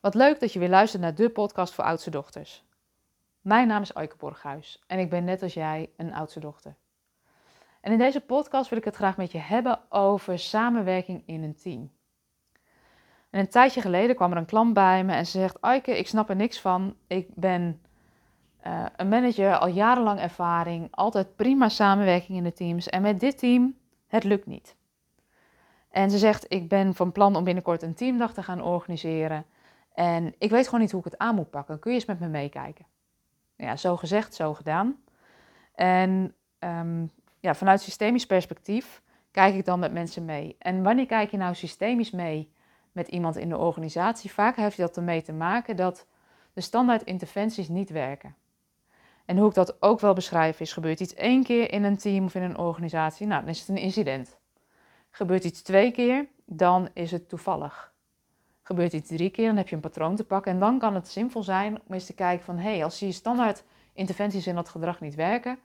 Wat leuk dat je weer luistert naar de podcast voor oudste dochters. Mijn naam is Aike Borghuis en ik ben net als jij een oudste dochter. En in deze podcast wil ik het graag met je hebben over samenwerking in een team. En een tijdje geleden kwam er een klant bij me en ze zegt: Aike, ik snap er niks van. Ik ben uh, een manager, al jarenlang ervaring, altijd prima samenwerking in de teams. En met dit team, het lukt niet. En ze zegt: Ik ben van plan om binnenkort een teamdag te gaan organiseren. En ik weet gewoon niet hoe ik het aan moet pakken. Kun je eens met me meekijken? Ja, zo gezegd, zo gedaan. En um, ja, vanuit systemisch perspectief kijk ik dan met mensen mee. En wanneer kijk je nou systemisch mee met iemand in de organisatie? Vaak heeft dat ermee te maken dat de standaard interventies niet werken. En hoe ik dat ook wel beschrijf is, gebeurt iets één keer in een team of in een organisatie, nou, dan is het een incident. Gebeurt iets twee keer, dan is het toevallig. Gebeurt iets drie keer, dan heb je een patroon te pakken. En dan kan het zinvol zijn om eens te kijken van... hé, hey, als die standaard interventies in dat gedrag niet werken...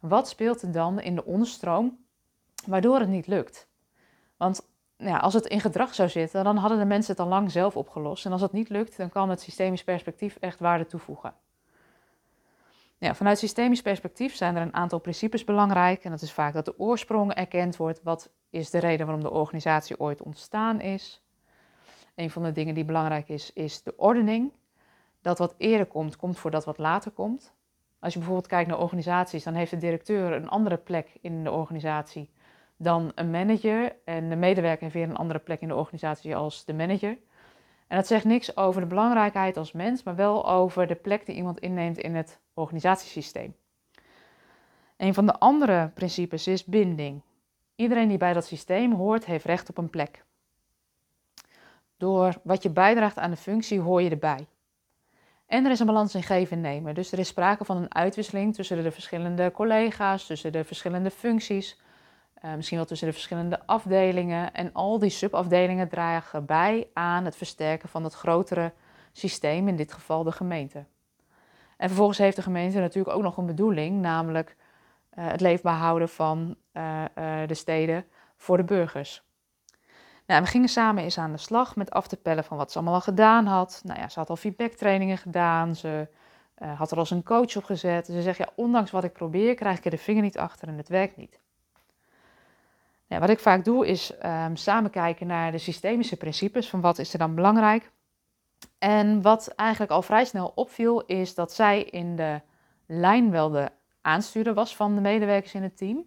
wat speelt er dan in de onderstroom waardoor het niet lukt? Want ja, als het in gedrag zou zitten, dan hadden de mensen het al lang zelf opgelost. En als het niet lukt, dan kan het systemisch perspectief echt waarde toevoegen. Ja, vanuit systemisch perspectief zijn er een aantal principes belangrijk. En dat is vaak dat de oorsprong erkend wordt. Wat is de reden waarom de organisatie ooit ontstaan is? Een van de dingen die belangrijk is, is de ordening. Dat wat eerder komt, komt voordat wat later komt. Als je bijvoorbeeld kijkt naar organisaties, dan heeft de directeur een andere plek in de organisatie dan een manager. En de medewerker heeft weer een andere plek in de organisatie als de manager. En dat zegt niks over de belangrijkheid als mens, maar wel over de plek die iemand inneemt in het organisatiesysteem. Een van de andere principes is binding. Iedereen die bij dat systeem hoort, heeft recht op een plek. Door wat je bijdraagt aan de functie, hoor je erbij. En er is een balans in geven en nemen. Dus er is sprake van een uitwisseling tussen de verschillende collega's, tussen de verschillende functies, uh, misschien wel tussen de verschillende afdelingen. En al die subafdelingen dragen bij aan het versterken van het grotere systeem, in dit geval de gemeente. En vervolgens heeft de gemeente natuurlijk ook nog een bedoeling, namelijk uh, het leefbaar houden van uh, de steden voor de burgers. Nou, we gingen samen eens aan de slag met af te pellen van wat ze allemaal al gedaan had. Nou ja, ze had al feedbacktrainingen gedaan, ze had er als een coach op gezet. Ze zegt, ja, ondanks wat ik probeer, krijg ik er de vinger niet achter en het werkt niet. Wat ik vaak doe is um, samen kijken naar de systemische principes van wat is er dan belangrijk. En wat eigenlijk al vrij snel opviel is dat zij in de lijn wel de aanstuurder was van de medewerkers in het team.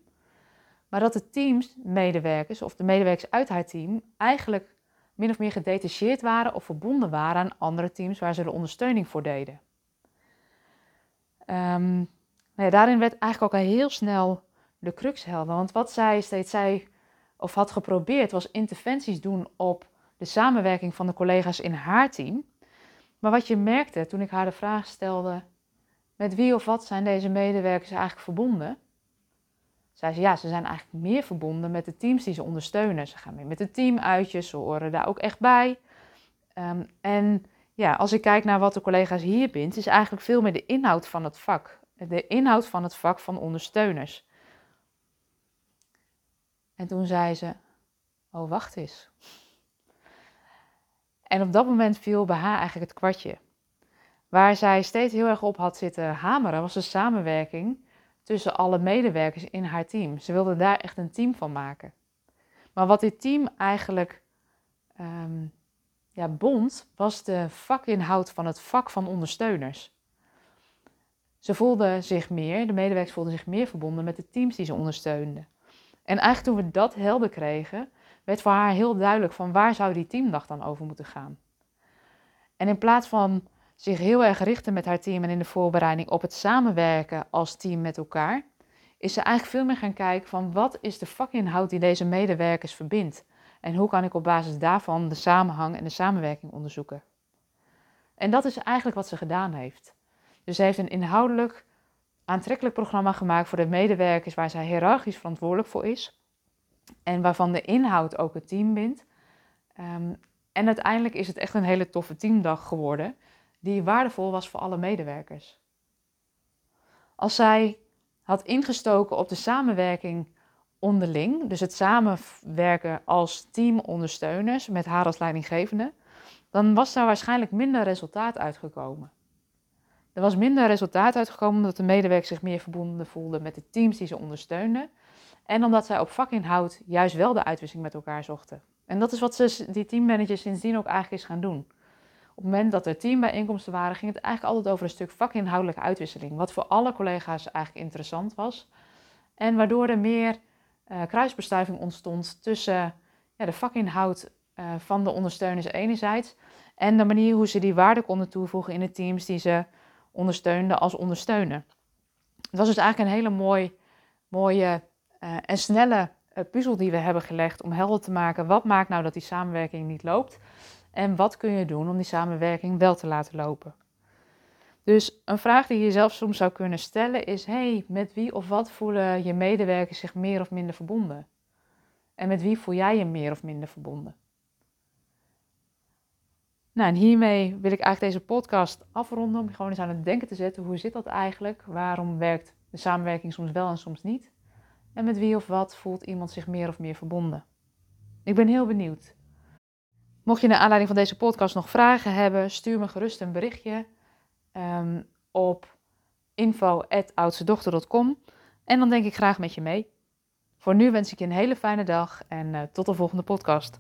Maar dat de teamsmedewerkers of de medewerkers uit haar team eigenlijk min of meer gedetacheerd waren of verbonden waren aan andere teams waar ze de ondersteuning voor deden. Um, nou ja, daarin werd eigenlijk ook al heel snel de crux helder. Want wat zij steeds zei of had geprobeerd, was interventies doen op de samenwerking van de collega's in haar team. Maar wat je merkte toen ik haar de vraag stelde: met wie of wat zijn deze medewerkers eigenlijk verbonden? Zei ze ja, ze zijn eigenlijk meer verbonden met de teams die ze ondersteunen. Ze gaan mee met de teamuitjes, ze horen daar ook echt bij. Um, en ja, als ik kijk naar wat de collega's hier bindt, is eigenlijk veel meer de inhoud van het vak. De inhoud van het vak van ondersteuners. En toen zei ze: Oh, wacht eens. En op dat moment viel bij haar eigenlijk het kwartje. Waar zij steeds heel erg op had zitten hameren, was de samenwerking tussen alle medewerkers in haar team. Ze wilde daar echt een team van maken. Maar wat dit team eigenlijk um, ja, bond, was de vakinhoud van het vak van ondersteuners. Ze voelden zich meer, de medewerkers voelden zich meer verbonden met de teams die ze ondersteunden. En eigenlijk toen we dat helder kregen, werd voor haar heel duidelijk van waar zou die teamdag dan over moeten gaan. En in plaats van zich heel erg richten met haar team en in de voorbereiding op het samenwerken als team met elkaar, is ze eigenlijk veel meer gaan kijken van wat is de vakinhoud die deze medewerkers verbindt en hoe kan ik op basis daarvan de samenhang en de samenwerking onderzoeken. En dat is eigenlijk wat ze gedaan heeft. Dus ze heeft een inhoudelijk aantrekkelijk programma gemaakt voor de medewerkers waar zij hiërarchisch verantwoordelijk voor is. En waarvan de inhoud ook het team bindt. Um, en uiteindelijk is het echt een hele toffe teamdag geworden, die waardevol was voor alle medewerkers. Als zij had ingestoken op de samenwerking onderling, dus het samenwerken als teamondersteuners met haar als leidinggevende, dan was daar waarschijnlijk minder resultaat uitgekomen. Er was minder resultaat uitgekomen omdat de medewerkers zich meer verbonden voelden met de teams die ze ondersteunden. En omdat zij op vakinhoud juist wel de uitwisseling met elkaar zochten. En dat is wat ze, die teammanagers sindsdien ook eigenlijk is gaan doen. Op het moment dat er teambijeenkomsten waren, ging het eigenlijk altijd over een stuk vakinhoudelijke uitwisseling. Wat voor alle collega's eigenlijk interessant was. En waardoor er meer uh, kruisbestuiving ontstond tussen ja, de vakinhoud uh, van de ondersteuners enerzijds. En de manier hoe ze die waarde konden toevoegen in de teams die ze ondersteunden als ondersteunen. Het was dus eigenlijk een hele mooi, mooie uh, en snelle puzzel die we hebben gelegd om helder te maken wat maakt nou dat die samenwerking niet loopt. En wat kun je doen om die samenwerking wel te laten lopen? Dus een vraag die je jezelf soms zou kunnen stellen is: hey, met wie of wat voelen je medewerkers zich meer of minder verbonden? En met wie voel jij je meer of minder verbonden? Nou, en hiermee wil ik eigenlijk deze podcast afronden om je gewoon eens aan het denken te zetten. Hoe zit dat eigenlijk? Waarom werkt de samenwerking soms wel en soms niet? En met wie of wat voelt iemand zich meer of meer verbonden? Ik ben heel benieuwd. Mocht je naar aanleiding van deze podcast nog vragen hebben, stuur me gerust een berichtje um, op info.oudstedochter.com en dan denk ik graag met je mee. Voor nu wens ik je een hele fijne dag en uh, tot de volgende podcast.